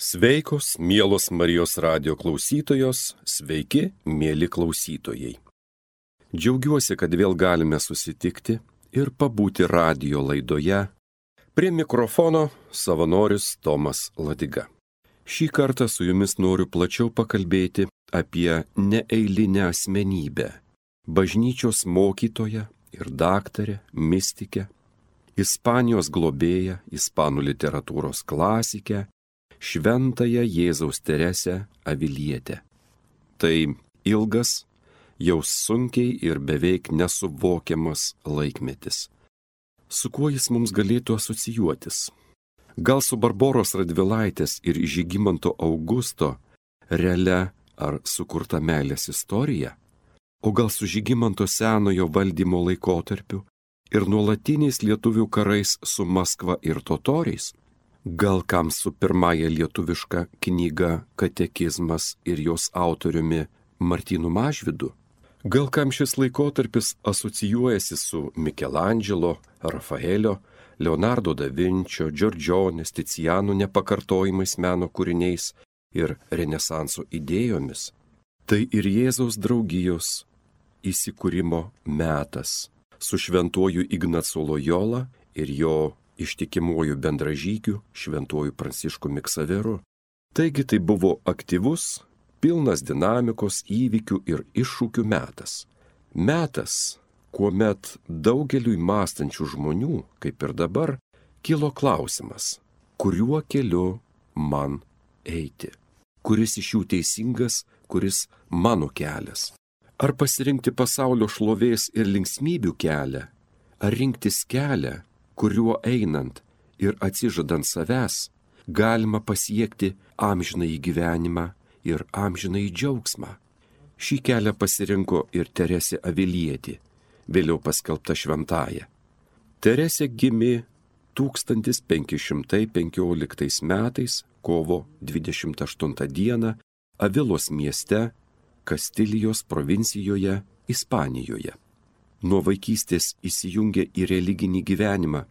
Sveikos, mielos Marijos radio klausytojos, sveiki, mėly klausytojai. Džiaugiuosi, kad vėl galime susitikti ir pabūti radio laidoje. Prie mikrofono savanorius Tomas Ladiga. Šį kartą su jumis noriu plačiau pakalbėti apie neeilinę asmenybę - bažnyčios mokytoją ir daktarę, mystikę, Ispanijos globėją, ispanų literatūros klasikę, šventąją Jėzaus Teresę Avilietę. Tai ilgas, jau sunkiai ir beveik nesuvokiamas laikmetis. Su kuo jis mums galėtų asocijuotis? Gal su Barboros Radvilaitės ir Žygimanto Augusto realia ar sukurta meilės istorija? O gal su Žygimanto senojo valdymo laikotarpiu ir nuolatiniais lietuvių karais su Maskva ir totoriais? Gal kam su pirmąja lietuviška knyga Katekizmas ir jos autoriumi Martinu Mažvidu? Gal kam šis laikotarpis asocijuojasi su Michelangelo, Rafaelio, Leonardo da Vinčio, Giorgionės, Ticijanų nepakartojimais meno kūriniais ir Renesanso idėjomis? Tai ir Jėzaus draugijos įsikūrimo metas su šventuoju Ignacu Lojola ir jo ištikimuoju bendražygiu šventuoju Prancišku Miksaveru. Taigi tai buvo aktyvus, pilnas dinamikos įvykių ir iššūkių metas. Metas, kuomet daugeliui mąstančių žmonių, kaip ir dabar, kilo klausimas, kuriuo keliu man eiti, kuris iš jų teisingas, kuris mano kelias. Ar pasirinkti pasaulio šlovės ir linksmybių kelią, ar rinktis kelią, kuriuo einant ir atsižadant savęs, galima pasiekti amžinai gyvenimą ir amžinai džiaugsmą. Šį kelią pasirinko ir Teresė Avilietė, vėliau paskelbta šventaja. Teresė gimė 1515 metais kovo 28 dieną Avilos mieste Kastilijos provincijoje Ispanijoje nuo vaikystės įsijungė į religinį gyvenimą.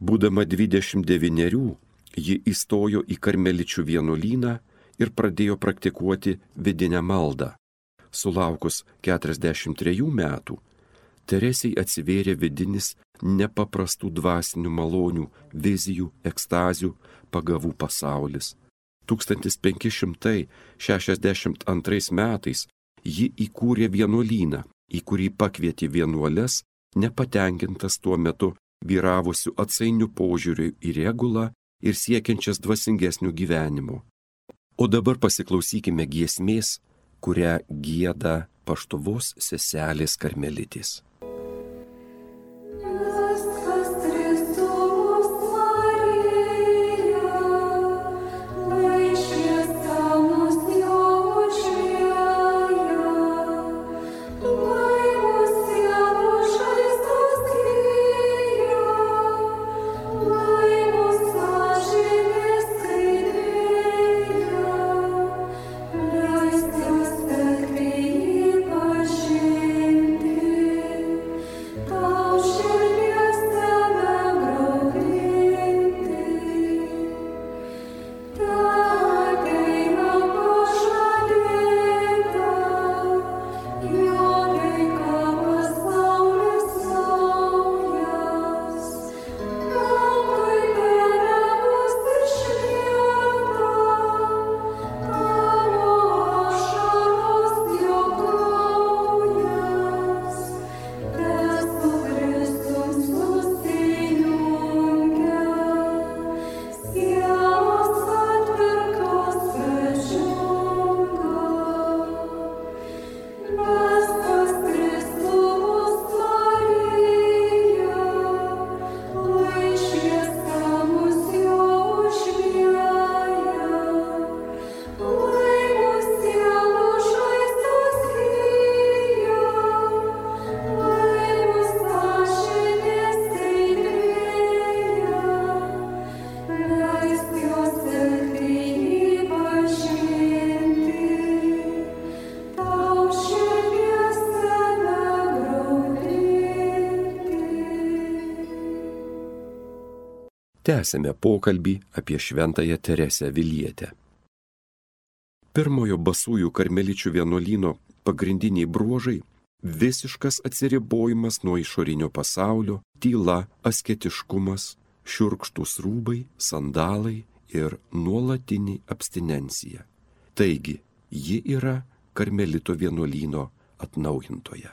Būdama 29, ji įstojo į karmeličių vienuolyną ir pradėjo praktikuoti vidinę maldą. Sulaukus 43 metų, Teresiai atsivėrė vidinis nepaprastų dvasinių malonių, vizijų, ekstazių, pagavų pasaulis. 1562 metais ji įkūrė vienuolyną į kurį pakvietė vienuolės, nepatenkintas tuo metu vyravusių atsainių požiūrių į regulą ir siekiančias dvasingesnių gyvenimo. O dabar pasiklausykime giesmės, kurią gėda paštuvos seselės karmelitės. Tęsėme pokalbį apie šventąją Teresę Vilietę. Pirmojo basųjų karmeličių vienuolyno pagrindiniai bruožai - visiškas atsiribojimas nuo išorinio pasaulio, tyla, asketiškumas, šiurkštus rūbai, sandalai ir nuolatinį abstinencija. Taigi, ji yra karmelito vienuolyno atnaujintoje.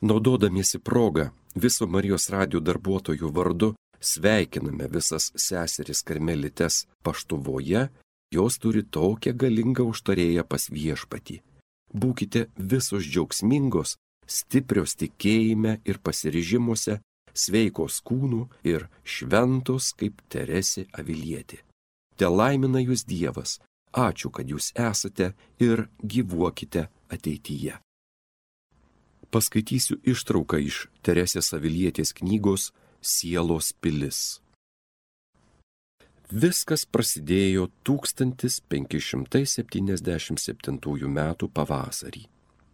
Naudodamiesi progą viso Marijos radio darbuotojų vardu sveikiname visas seseris karmelites paštuvoje, jos turi tokią galingą užtarėją pas viešpatį. Būkite visos džiaugsmingos, stiprios tikėjime ir pasiryžimuose, sveikos kūnų ir šventos kaip Teresė Avilietė. Te laimina jūs Dievas, ačiū, kad jūs esate ir gyvuokite ateityje paskaitysiu ištrauką iš Teresės Avilietės knygos Sielos pilis. Viskas prasidėjo 1577 m. pavasarį.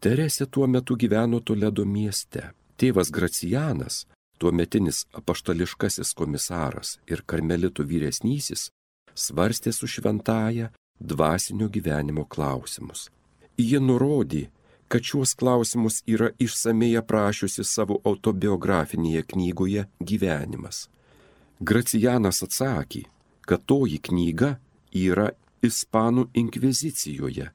Teresė tuo metu gyveno Toledo mieste. Tėvas Gracianas, tuometinis apaštališkasis komisaras ir karmelitų vyresnysis, svarstė su šventaja dvasinio gyvenimo klausimus. Jie nurodė, kad šiuos klausimus yra išsamei aprašiusi savo autobiografinėje knygoje Gyvenimas. Gracianas atsakė, kad toji knyga yra Ispanų inkvizicijoje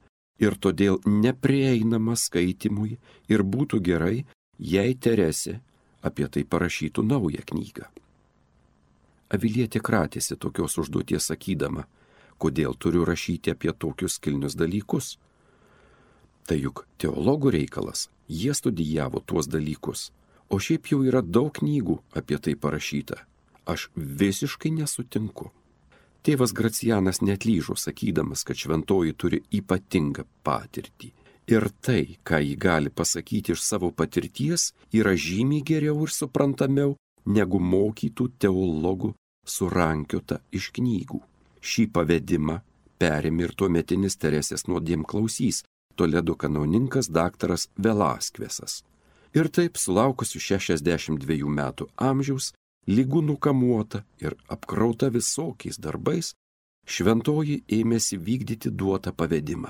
ir todėl neprieinama skaitimui ir būtų gerai, jei Teresė apie tai parašytų naują knygą. Avilietė kratėsi tokios užduoties sakydama, kodėl turiu rašyti apie tokius kilnius dalykus. Tai juk teologų reikalas, jie studijavo tuos dalykus. O šiaip jau yra daug knygų apie tai parašyta. Aš visiškai nesutinku. Tėvas Gracianas netlyžo sakydamas, kad šventoji turi ypatingą patirtį. Ir tai, ką ji gali pasakyti iš savo patirties, yra žymiai geriau ir suprantamiau negu mokytų teologų surankiota iš knygų. Šį pavedimą perėmė ir tuometinis Teresės nuodėm klausys, Toledo kanauninkas daktaras Velaskvesas. Ir taip sulaukusiu 62 metų amžiaus, lygų nukamuota ir apkrauta visokiais darbais, šventoji ėmėsi vykdyti duotą pavedimą.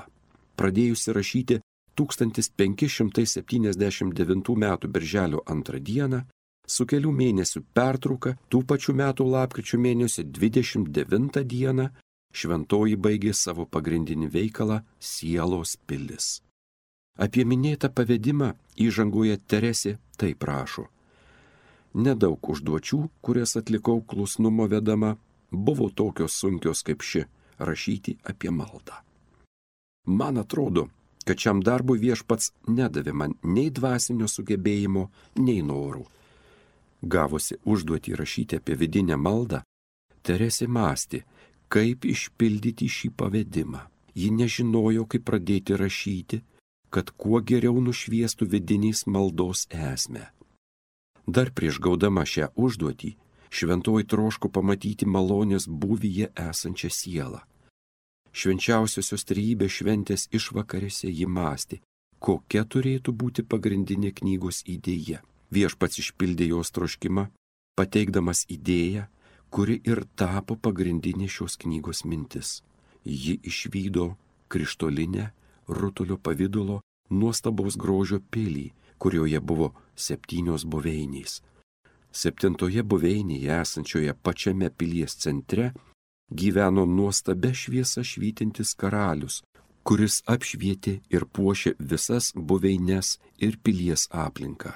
Pradėjusi rašyti 1579 m. birželio 2 dieną, su kelių mėnesių pertrauka, tų pačių metų lapkričio mėnesio 29 dieną šventoji baigė savo pagrindinį veikalą Sielos pilis. Apie minėtą pavedimą įžangoje Teresė taip prašo. Nedaug užduočių, kurias atlikau klusnumo vedama, buvo tokios sunkios kaip ši - rašyti apie maldą. Man atrodo, kad šiam darbui viešpats nedavė man nei dvasinio sugebėjimo, nei norų. Gavusi užduotį rašyti apie vidinę maldą, Teresė mąstė, kaip išpildyti šį pavedimą. Ji nežinojo, kaip pradėti rašyti, kad kuo geriau nušviestų vidinės maldos esmę. Dar prieš gaudama šią užduotį, šventoji troško pamatyti malonės būvyje esančią sielą. Švenčiausiosios trybės šventės išvakarėse ji mąstė, kokia turėtų būti pagrindinė knygos idėja. Viešpats išpildė jos troškimą, pateikdamas idėją, kuri ir tapo pagrindinė šios knygos mintis. Ji išvydo krištolinę, rutulio pavydalo, nuostabaus grožio pilį, kurioje buvo septynios buveinės. Septintoje buveinėje esančioje pačiame pilies centre gyveno nuostabia šviesa švytintis karalius, kuris apšvietė ir puošė visas buveines ir pilies aplinką.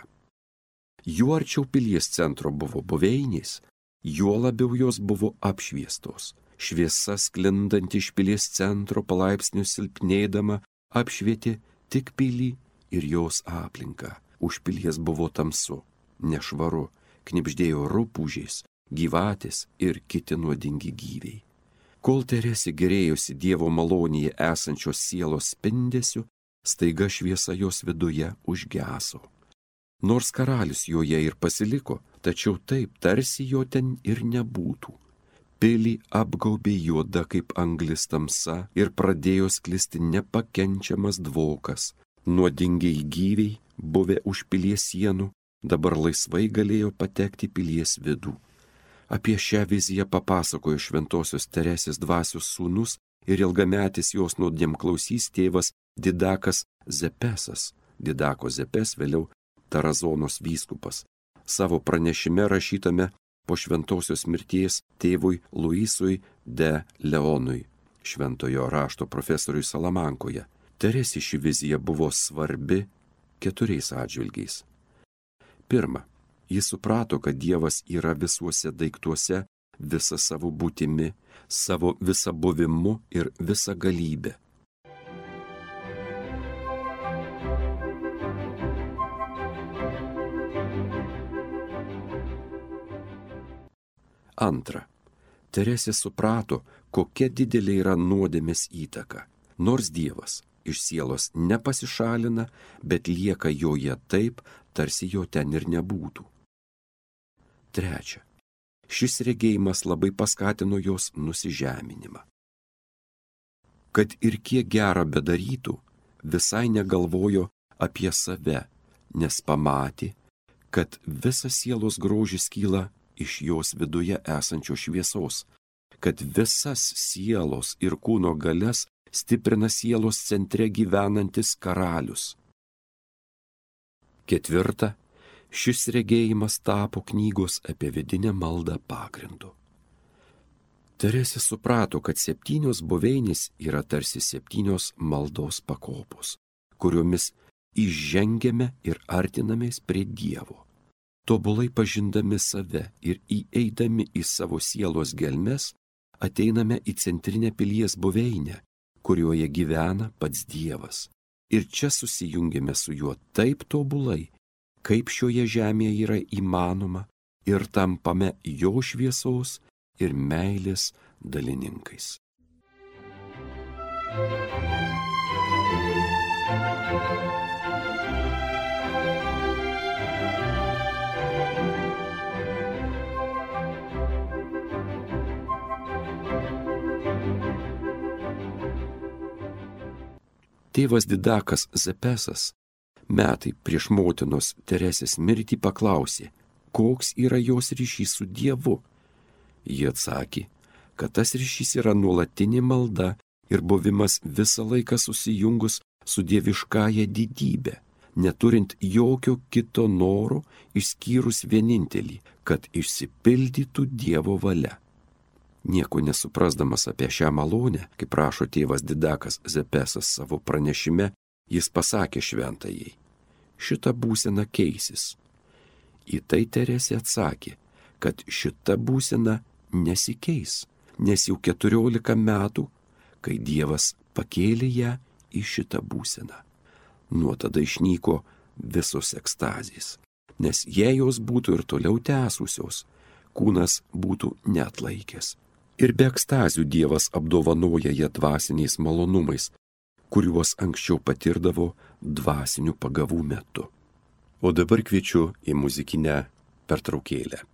Juo arčiau pilies centro buvo buveinės, juo labiau jos buvo apšviestos. Šviesa sklindanti iš pilies centro palaipsniui silpnėdama apšvietė tik pilį ir jos aplinką. Už pilies buvo tamsu, nešvaru, knipždėjo rupūžiais, gyvatės ir kiti nuodingi gyviai. Kol Teresė gerėjosi Dievo malonėje esančios sielos spindesiu, staiga šviesa jos viduje užgeso. Nors karalius joje ir pasiliko, tačiau taip tarsi jo ten ir nebūtų. Pilį apgaubė juoda kaip anglis tamsa ir pradėjo sklisti nepakenčiamas dvokas. Nuodingiai gyviai, buvę už pilies sienų, dabar laisvai galėjo patekti pilies vidų. Apie šią viziją papasakojo šventosios Teresės dvasios sūnus ir ilgametis jos nuodėm klausys tėvas Didakas Zepesas, Didako Zepes vėliau Tarazonos vyskupas. Savo pranešime rašytame po šventosios mirties tėvui Luisui de Leonui, šventojo rašto profesoriui Salamankoje. Teresė ši vizija buvo svarbi keturiais atžvilgiais. Pirma, jis suprato, kad Dievas yra visuose daiktuose, visa savo būtimi, savo visą buvimu ir visą galybę. Antra, Teresė suprato, kokia didelė yra nuodėmės įtaka. Nors Dievas iš sielos nepasišalina, bet lieka joje taip, tarsi jo ten ir nebūtų. Trečia. Šis regėjimas labai paskatino jos nusižeminimą. Kad ir kiek gerą bedarytų, visai negalvojo apie save, nes pamatė, kad visas sielos grožis kyla iš jos viduje esančios šviesos, kad visas sielos ir kūno galės stiprina sielos centre gyvenantis karalius. Ketvirta, šis regėjimas tapo knygos apie vidinę maldą pagrindu. Teresė suprato, kad septynios buveinės yra tarsi septynios maldos pakopos, kuriomis įžengėme ir artinamės prie Dievo. Tobulai pažindami save ir įeidami į savo sielos gelmes, ateiname į centrinę pilies buveinę, kurioje gyvena pats Dievas. Ir čia susijungiame su juo taip tobulai, kaip šioje žemėje yra įmanoma ir tampame jo šviesos ir meilės dalininkais. Thank you. Tėvas Didakas Zepesas metai prieš motinos Teresės mirtį paklausė, koks yra jos ryšys su Dievu. Jie atsakė, kad tas ryšys yra nuolatinė malda ir buvimas visą laiką susijungus su dieviškąja didybė, neturint jokio kito noro išskyrus vienintelį, kad išsipildytų Dievo valia. Nieko nesuprasdamas apie šią malonę, kaip rašo tėvas Didakas Zepesas savo pranešime, jis pasakė šventajai, šita būsena keisis. Į tai Teresė atsakė, kad šita būsena nesikeis, nes jau keturiolika metų, kai Dievas pakėlė ją į šitą būseną. Nuo tada išnyko visos ekstazijas, nes jei jos būtų ir toliau tęsusios, kūnas būtų netlaikęs ir be ekstazių Dievas apdovanoja ją dvasiniais malonumais, kuriuos anksčiau patirdavo dvasinių pagavų metu. O dabar kviečiu į muzikinę pertraukėlę.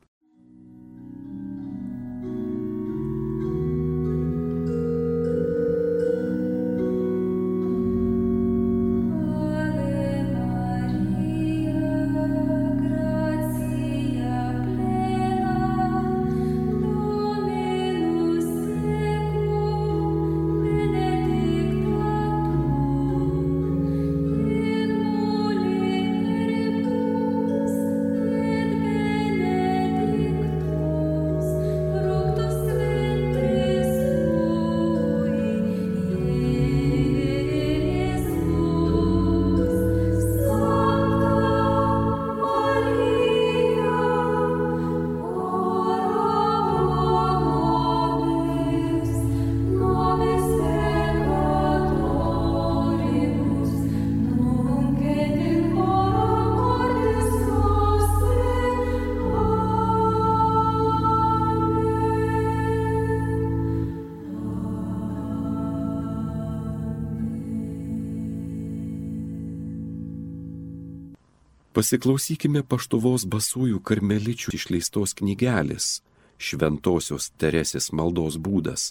Pasiklausykime paštuvos basųjų karmeličių išleistos knygelės Šventojios Teresės maldos būdas,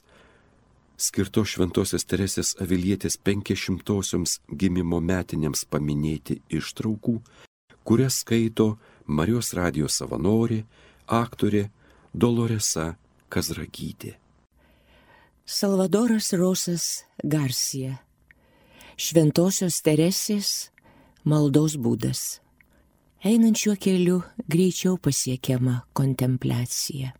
skirto Šventojios Teresės avilietės penkešimtosioms gimimo metinėms paminėti ištraukų, kurias skaito Marijos radijos savanorė, aktorė, Doloresa Kazragytė. Salvadoras Rosas Garcia. Šventosios Teresės maldos būdas. Einant šiuo keliu greičiau pasiekiama kontempliacija.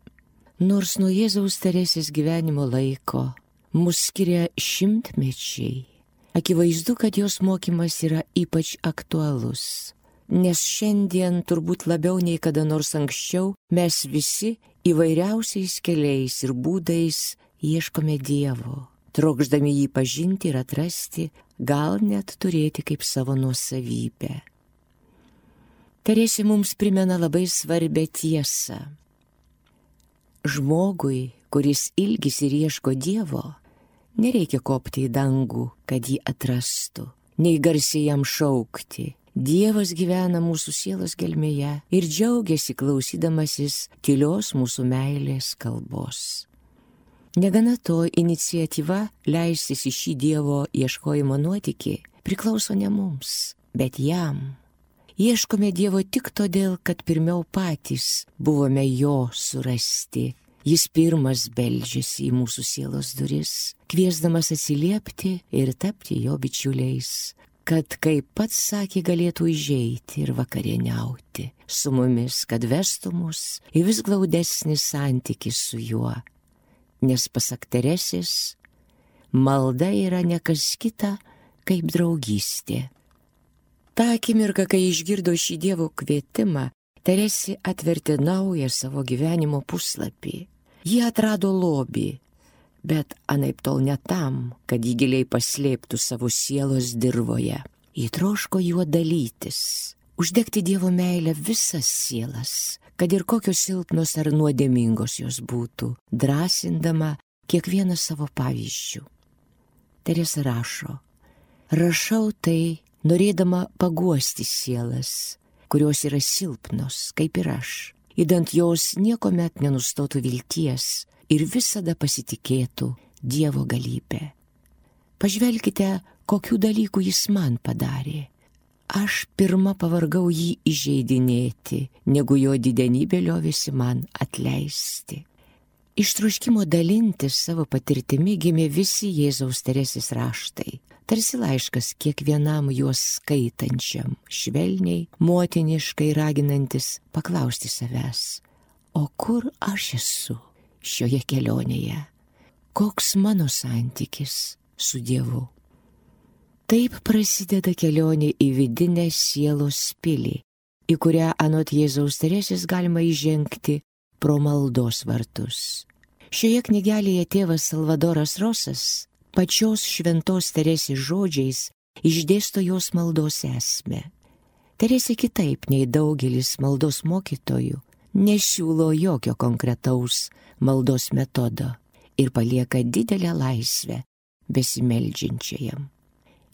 Nors nuo Jėzaus Teresės gyvenimo laiko mus skiria šimtmečiai, akivaizdu, kad jos mokymas yra ypač aktualus. Nes šiandien turbūt labiau nei kada nors anksčiau mes visi įvairiausiais keliais ir būdais ieškome Dievo, trokšdami jį pažinti ir atrasti, gal net turėti kaip savo nuosavybę. Teresė mums primena labai svarbę tiesą. Žmogui, kuris ilgis ir ieško Dievo, nereikia kopti į dangų, kad jį atrastų, nei garsiai jam šaukti. Dievas gyvena mūsų sielos gelmėje ir džiaugiasi klausydamasis tylios mūsų meilės kalbos. Negana to, iniciatyva leistis į šį Dievo ieškojimo nuotykį priklauso ne mums, bet jam. Ieškome Dievo tik todėl, kad pirmiau patys buvome Jo surasti. Jis pirmas beldžiasi į mūsų sielos duris, kviesdamas atsiliepti ir tapti Jo bičiuliais, kad, kaip pats sakė, galėtų įžeiti ir vakarieniauti su mumis, kad vestų mus į vis glaudesnį santykį su Juo. Nes pasak Teresės, malda yra nekas kita kaip draugystė. Ta akimirka, kai išgirdo šį Dievo kvietimą, Teresė atvertė naują savo gyvenimo puslapį. Ji atrado lobį, bet anaip tol ne tam, kad jį giliai paslėptų savo sielos dirboje. Ji troško juo dalytis, uždegti Dievo meilę visas sielas, kad ir kokios silpnos ar nuodėmingos jos būtų, drąsindama kiekvieną savo pavyzdžių. Teresa rašo, rašau tai norėdama paguosti sielas, kurios yra silpnos, kaip ir aš, įdant jos niekuomet nenustotų vilties ir visada pasitikėtų Dievo galybė. Pažvelkite, kokių dalykų jis man padarė. Aš pirmą pavargau jį įžeidinėti, negu jo didenybė liovėsi man atleisti. Iš truškimo dalintis savo patirtimi gimė visi Jėzaus Teresės raštai tarsi laiškas kiekvienam juos skaitančiam, švelniai, motiniškai raginantis paklausti savęs, o kur aš esu šioje kelionėje, koks mano santykis su Dievu. Taip prasideda kelionė į vidinę sielos pilį, į kurią anot Jėzaus Teresės galima įžengti pro maldos vartus. Šioje knygelėje tėvas Salvadoras Rosas pačios šventos Teresės žodžiais išdėsto jos maldos esmę. Teresė kitaip nei daugelis maldos mokytojų nesiūlo jokio konkretaus maldos metodo ir palieka didelę laisvę besimeldžiančiajam.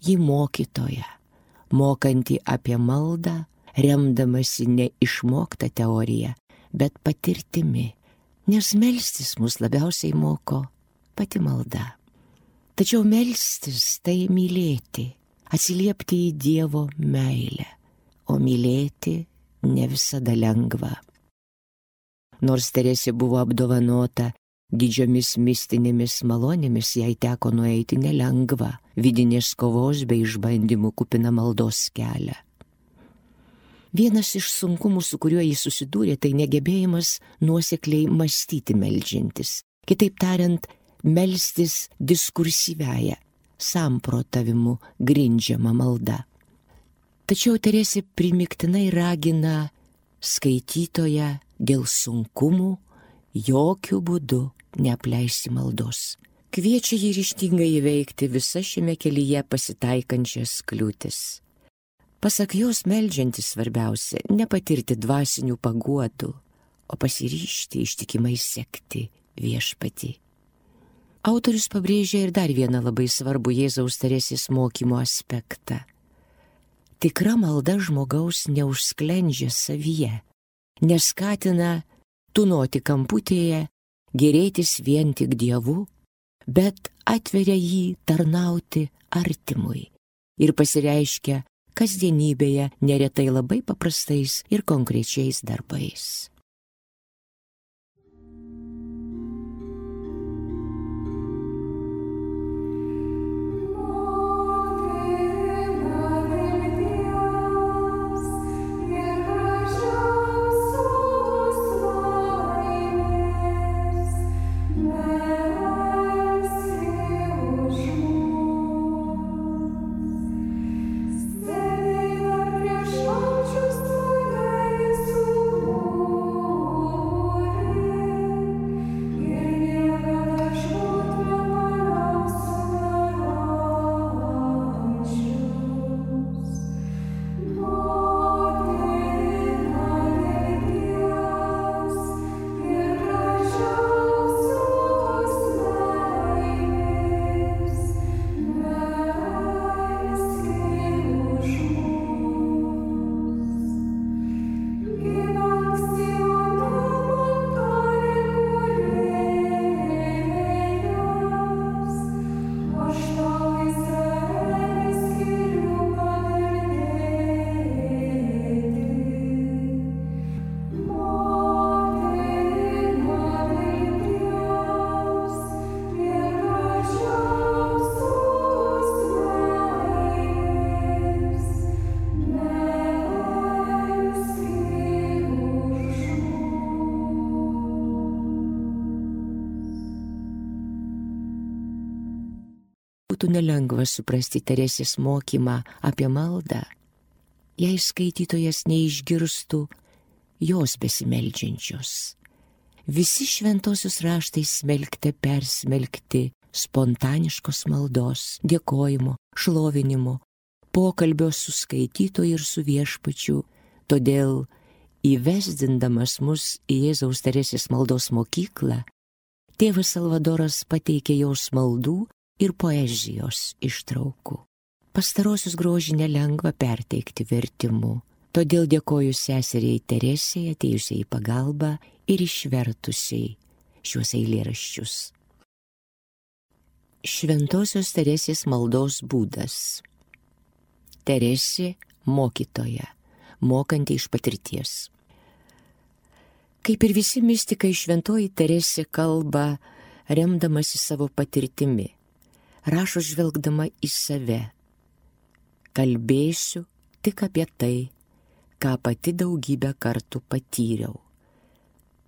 Ji mokytoja, mokanti apie maldą, remdamasi ne išmoktą teoriją, bet patirtimi, nes melstis mus labiausiai moko pati malda. Tačiau melstis tai mylėti, atsiliepti į Dievo meilę, o mylėti ne visada lengva. Nors Teresė buvo apdovanota didžiomis mistinėmis malonėmis, jai teko nueiti nelengva vidinės kovos bei išbandymų kupina maldos kelią. Vienas iš sunkumų, su kuriuo jis susidūrė, tai negebėjimas nuosekliai mąstyti melžintis. Kitaip tariant, melstis diskursyvęją, samprotavimu grindžiama malda. Tačiau Teresė primiktinai ragina skaitytoją dėl sunkumų jokių būdų neapleisti maldos. Kviečia jį ryštingai įveikti visą šiame kelyje pasitaikančias kliūtis. Pasak jos melžiantis svarbiausia - nepatirti dvasinių paguodų, o pasiryšti ištikimai sekti viešpati. Autorius pabrėžia ir dar vieną labai svarbų Jėzaus Teresės mokymo aspektą. Tikra malda žmogaus neužsklendžia savyje, neskatina tunoti kamputėje, gerėtis vien tik Dievu, bet atveria jį tarnauti artimui ir pasireiškia kasdienybėje neretai labai paprastais ir konkrečiais darbais. Būtų nelengva suprasti Teresės mokymą apie maldą, jei skaitytojas neišgirstų jos besimeldžiančios. Visi šventosius raštai smelkte persmelkti spontaniškos maldos, dėkojimo, šlovinimo, pokalbio su skaitytoju ir su viešpačiu, todėl įvesdindamas mus į Jėzaus Teresės maldos mokyklą, tėvas Salvadoras pateikė jos maldų ir poezijos ištraukų. Pastarosius grožį nelengva perteikti vertimu, todėl dėkoju seseriai Teresėjai atėjusiai į pagalbą ir išvertusiai šiuos eilėraščius. Šventojios Teresės maldos būdas. Teresė mokytoja, mokanti iš patirties. Kaip ir visi mystikai, šventoji Teresė kalba remdamasi savo patirtimi rašo žvelgdama į save. Kalbėsiu tik apie tai, ką pati daugybę kartų patyriau.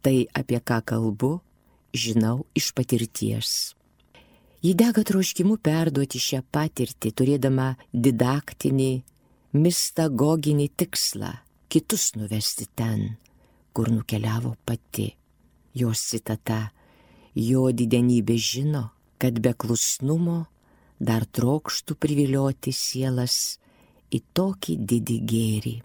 Tai, apie ką kalbu, žinau iš patirties. Ji dega troškimu perduoti šią patirtį, turėdama didaktinį, mistagoginį tikslą - kitus nuvesti ten, kur nukeliavo pati. Jos citata - jo didenybė žino, kad be klusnumo dar trokštų privilioti sielas į tokį didį gėrį.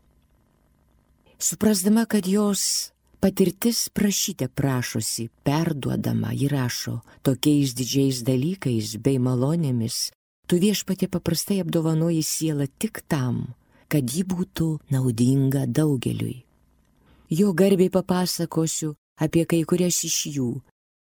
Suprasdama, kad jos patirtis prašyte prašosi, perduodama, ji rašo tokiais didžiais dalykais bei malonėmis, tu viešpatė paprastai apdovanoji sielą tik tam, kad ji būtų naudinga daugeliui. Jo garbiai papasakosiu apie kai kurias iš jų,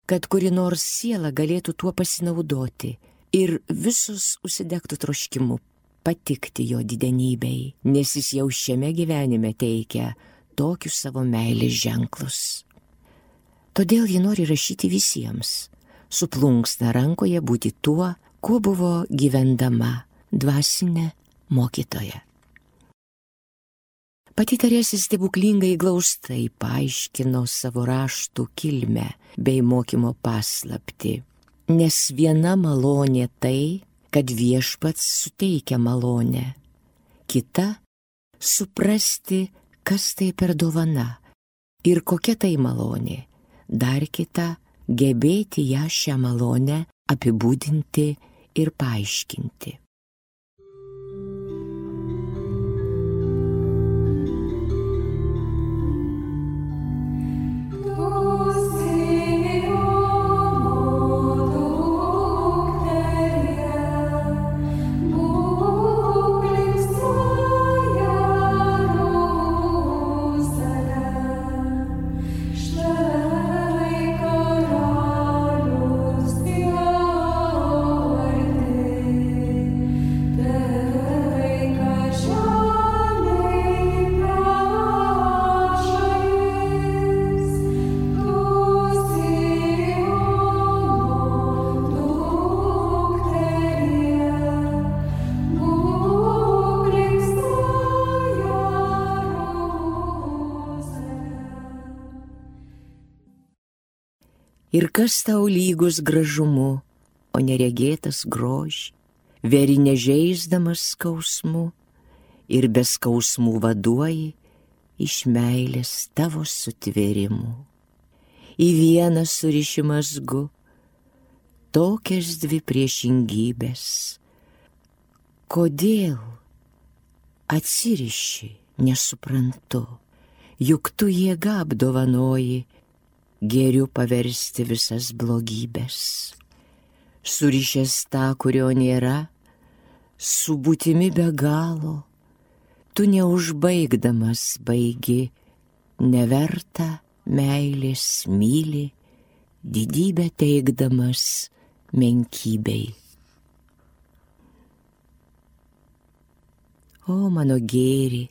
kad kuri nors siela galėtų tuo pasinaudoti ir visus užsidegtų troškimu patikti jo didenybei, nes jis jau šiame gyvenime teikia tokius savo meilės ženklus. Todėl ji nori rašyti visiems, suplunksna rankoje būti tuo, kuo buvo gyvendama dvasinė mokytoja. Pati Teresė stebuklingai glaustai paaiškino savo raštų kilmę bei mokymo paslapti. Nes viena malonė tai, kad viešpats suteikia malonę. Kita - suprasti, kas tai per dovana ir kokia tai malonė. Dar kita - gebėti ją šią malonę apibūdinti ir paaiškinti. Kas tau lygus gražumu, o neregėtas grožį, veri nežeisdamas skausmu ir be skausmų vaduoji iš meilės tavo sutvėrimų. Į vieną surišimas gu, tokias dvi priešingybės. Kodėl atsiriši, nesuprantu, juk tu jėga apdovanoji geriu paversti visas blogybės. Surišęs tą, kurio nėra, su būtimi be galo, tu neužbaigdamas baigi, neverta meilės myli, didybę teikdamas menkybei. O mano gėri,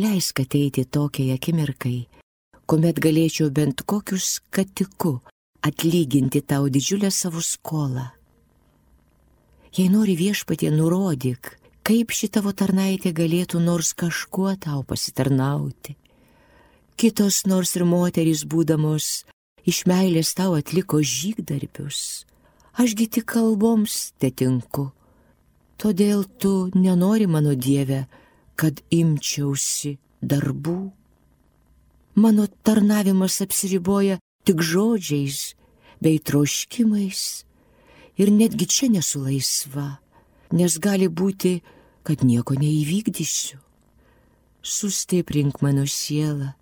leisk ateiti tokiai akimirkai, kuomet galėčiau bent kokius skatiku atlyginti tau didžiulę savo skolą. Jei nori viešpatie, nurodyk, kaip ši tavo tarnaitė galėtų nors kažkuo tau pasitarnauti. Kitos nors ir moterys būdamos iš meilės tau atliko žygdarbius, ašgi tik kalboms tetinku. Todėl tu nenori mano Dieve, kad imčiausi darbų. Mano tarnavimas apsiriboja tik žodžiais bei troškimais ir netgi čia nesu laisva, nes gali būti, kad nieko neįvykdysiu. Sustiprink mano sielą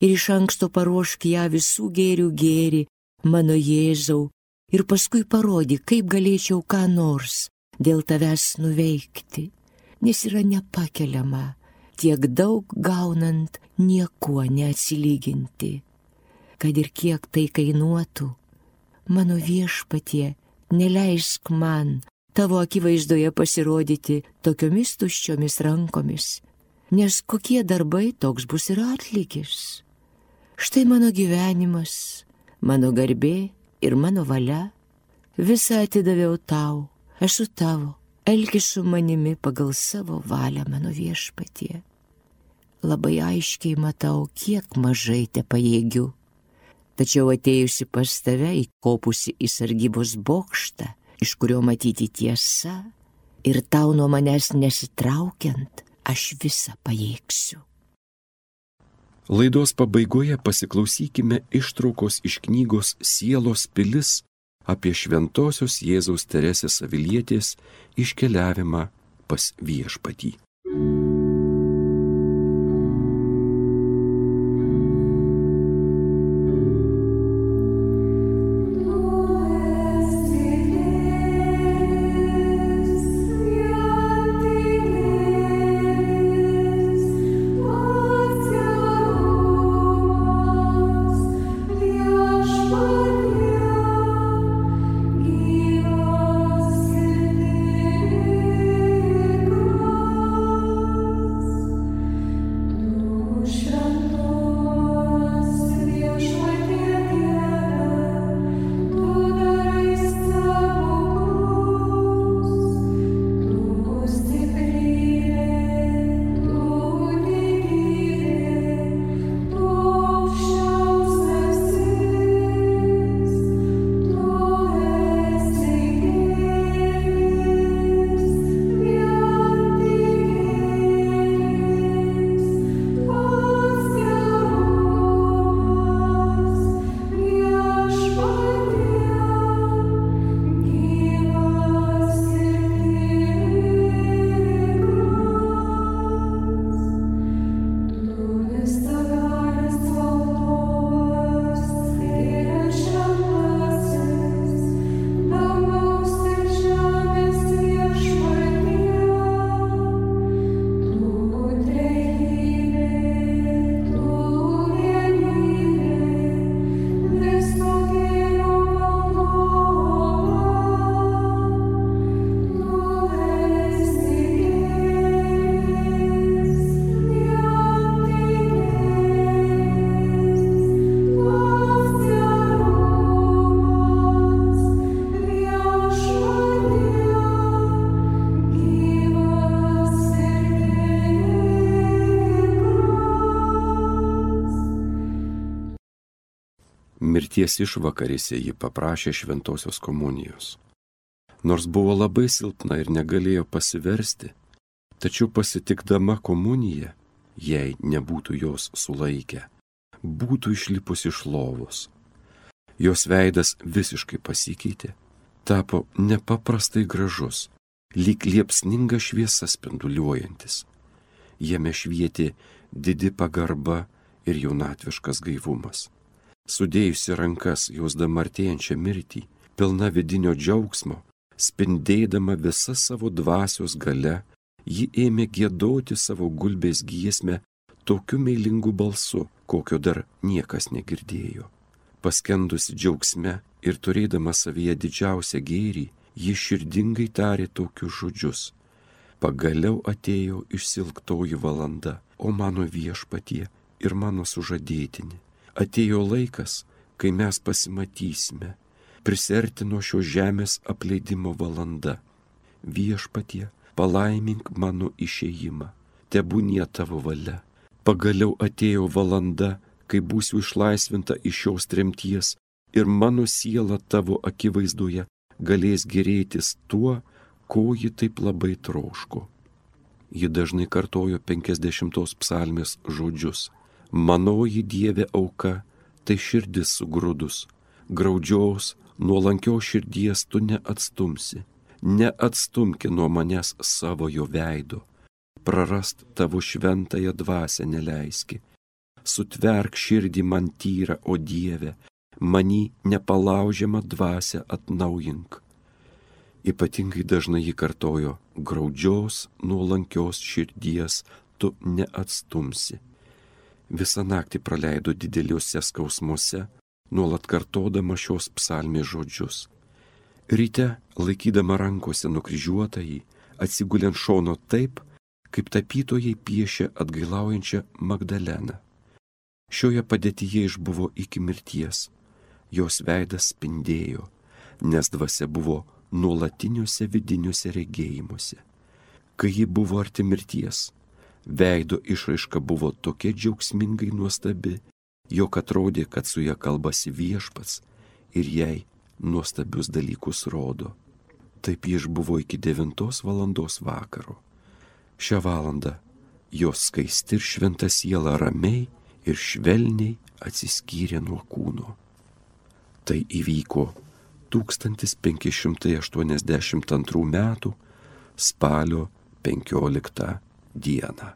ir iš anksto paruošk ją visų gėrių gėri, mano Jėzau, ir paskui parodyk, kaip galėčiau ką nors dėl tavęs nuveikti, nes yra nepakeliama tiek daug gaunant niekuo neatsilyginti. Kad ir kiek tai kainuotų, mano viešpatie, neleisk man tavo akivaizdoje pasirodyti tokiomis tuščiomis rankomis, nes kokie darbai toks bus ir atlygis. Štai mano gyvenimas, mano garbė ir mano valia, visą atidaviau tau, esu tavo, elkis su manimi pagal savo valią mano viešpatie. Labai aiškiai matau, kiek mažai te pajėgiu tačiau atėjusi pas tave įkopusi į sargybos bokštą, iš kurio matyti tiesa, ir tau nuo manęs nesitraukiant, aš visą pajėgsiu. Laidos pabaigoje pasiklausykime ištraukos iš knygos Sielos pilis apie šventosios Jėzaus Teresės Avilietės iškeliavimą pas viešpatį. Mirties išvakarėse ji paprašė šventosios komunijos. Nors buvo labai silpna ir negalėjo pasiversti, tačiau pasitikdama komuniją, jei nebūtų jos sulaikę, būtų išlipus iš lovos. Jos veidas visiškai pasikeitė, tapo nepaprastai gražus, lyg liepsninga šviesa spinduliuojantis. Jame švietė didi pagarba ir jaunatviškas gaivumas sudėjusi rankas jausdama artėjančią mirtį, pilna vidinio džiaugsmo, spindėdama visa savo dvasios gale, ji ėmė gėdoti savo gulbės giesmę tokiu meilingu balsu, kokio dar niekas negirdėjo. Paskendusi džiaugsme ir turėdama savyje didžiausią gėrį, ji širdingai tarė tokius žodžius. Pagaliau atėjo išsilgtoji valanda, o mano viešpatie ir mano sužadėtinė atėjo laikas, kai mes pasimatysime, prisertino šios žemės apleidimo valanda. Viešpatie, palaimink mano išėjimą, tebūnie tavo valia. Pagaliau atėjo valanda, kai būsiu išlaisvinta iš šios tremties ir mano siela tavo akivaizdoje galės gerėtis tuo, ko ji taip labai troško. Ji dažnai kartojo 50 psalmės žodžius. Manoji Dieve auka, tai širdis sugrūdus, graudžiaus, nuolankios širdies tu neatstumsi, neatstumki nuo manęs savojo veido, prarast tavo šventąją dvasę neleiski, sutverk širdį man tyrą, o Dieve, manį nepalaužiamą dvasę atnaujink. Ypatingai dažnai jį kartojo, graudžios, nuolankios širdies tu neatstumsi. Visą naktį praleido dideliuose skausmuose, nuolat kartodama šios psalmės žodžius. Ryte, laikydama rankose nukryžiuotąjį, atsiguliant šono taip, kaip tapytojai piešia atgailaujančią Magdaleną. Šioje padėtyje išbuvo iki mirties, jos veidas spindėjo, nes dvasia buvo nuolatiniuose vidiniuose regėjimuose. Kai ji buvo arti mirties, veido išraiška buvo tokia džiaugsmingai nuostabi, jog atrodė, kad su ją kalbasi viešpats ir jai nuostabius dalykus rodo. Taip ji išbuvo iki 9 valandos vakaro. Šią valandą jos skaisti ir šventa siela ramiai ir švelniai atsiskyrė nuo kūno. Tai įvyko 1582 m. spalio 15 dieną.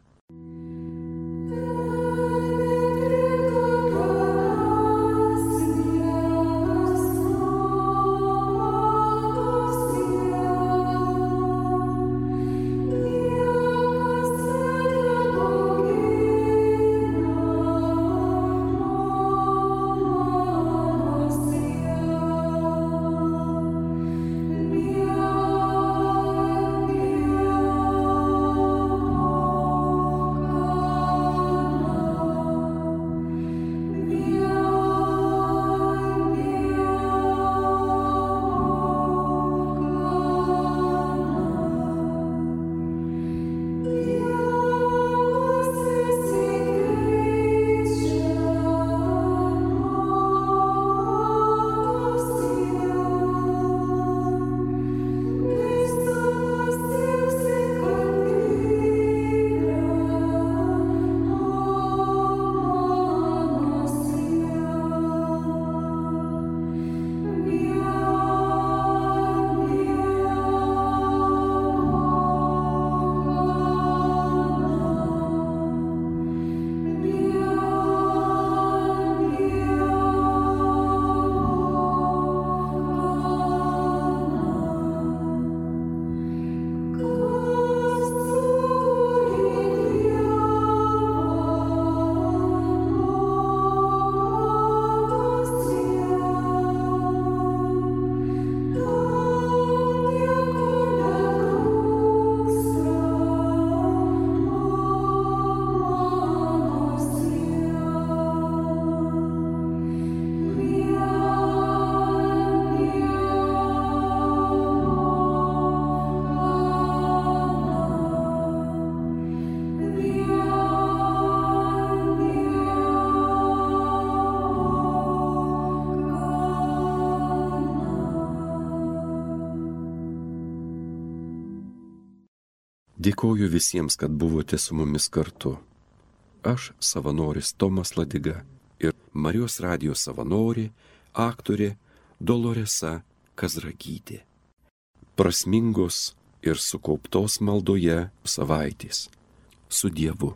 Dėkoju visiems, kad buvote su mumis kartu. Aš savanoris Tomas Ladiga ir Marijos radijos savanorė, aktorė Doloresa Kazragytė. Prasmingos ir sukauptos maldoje savaitės. Su Dievu.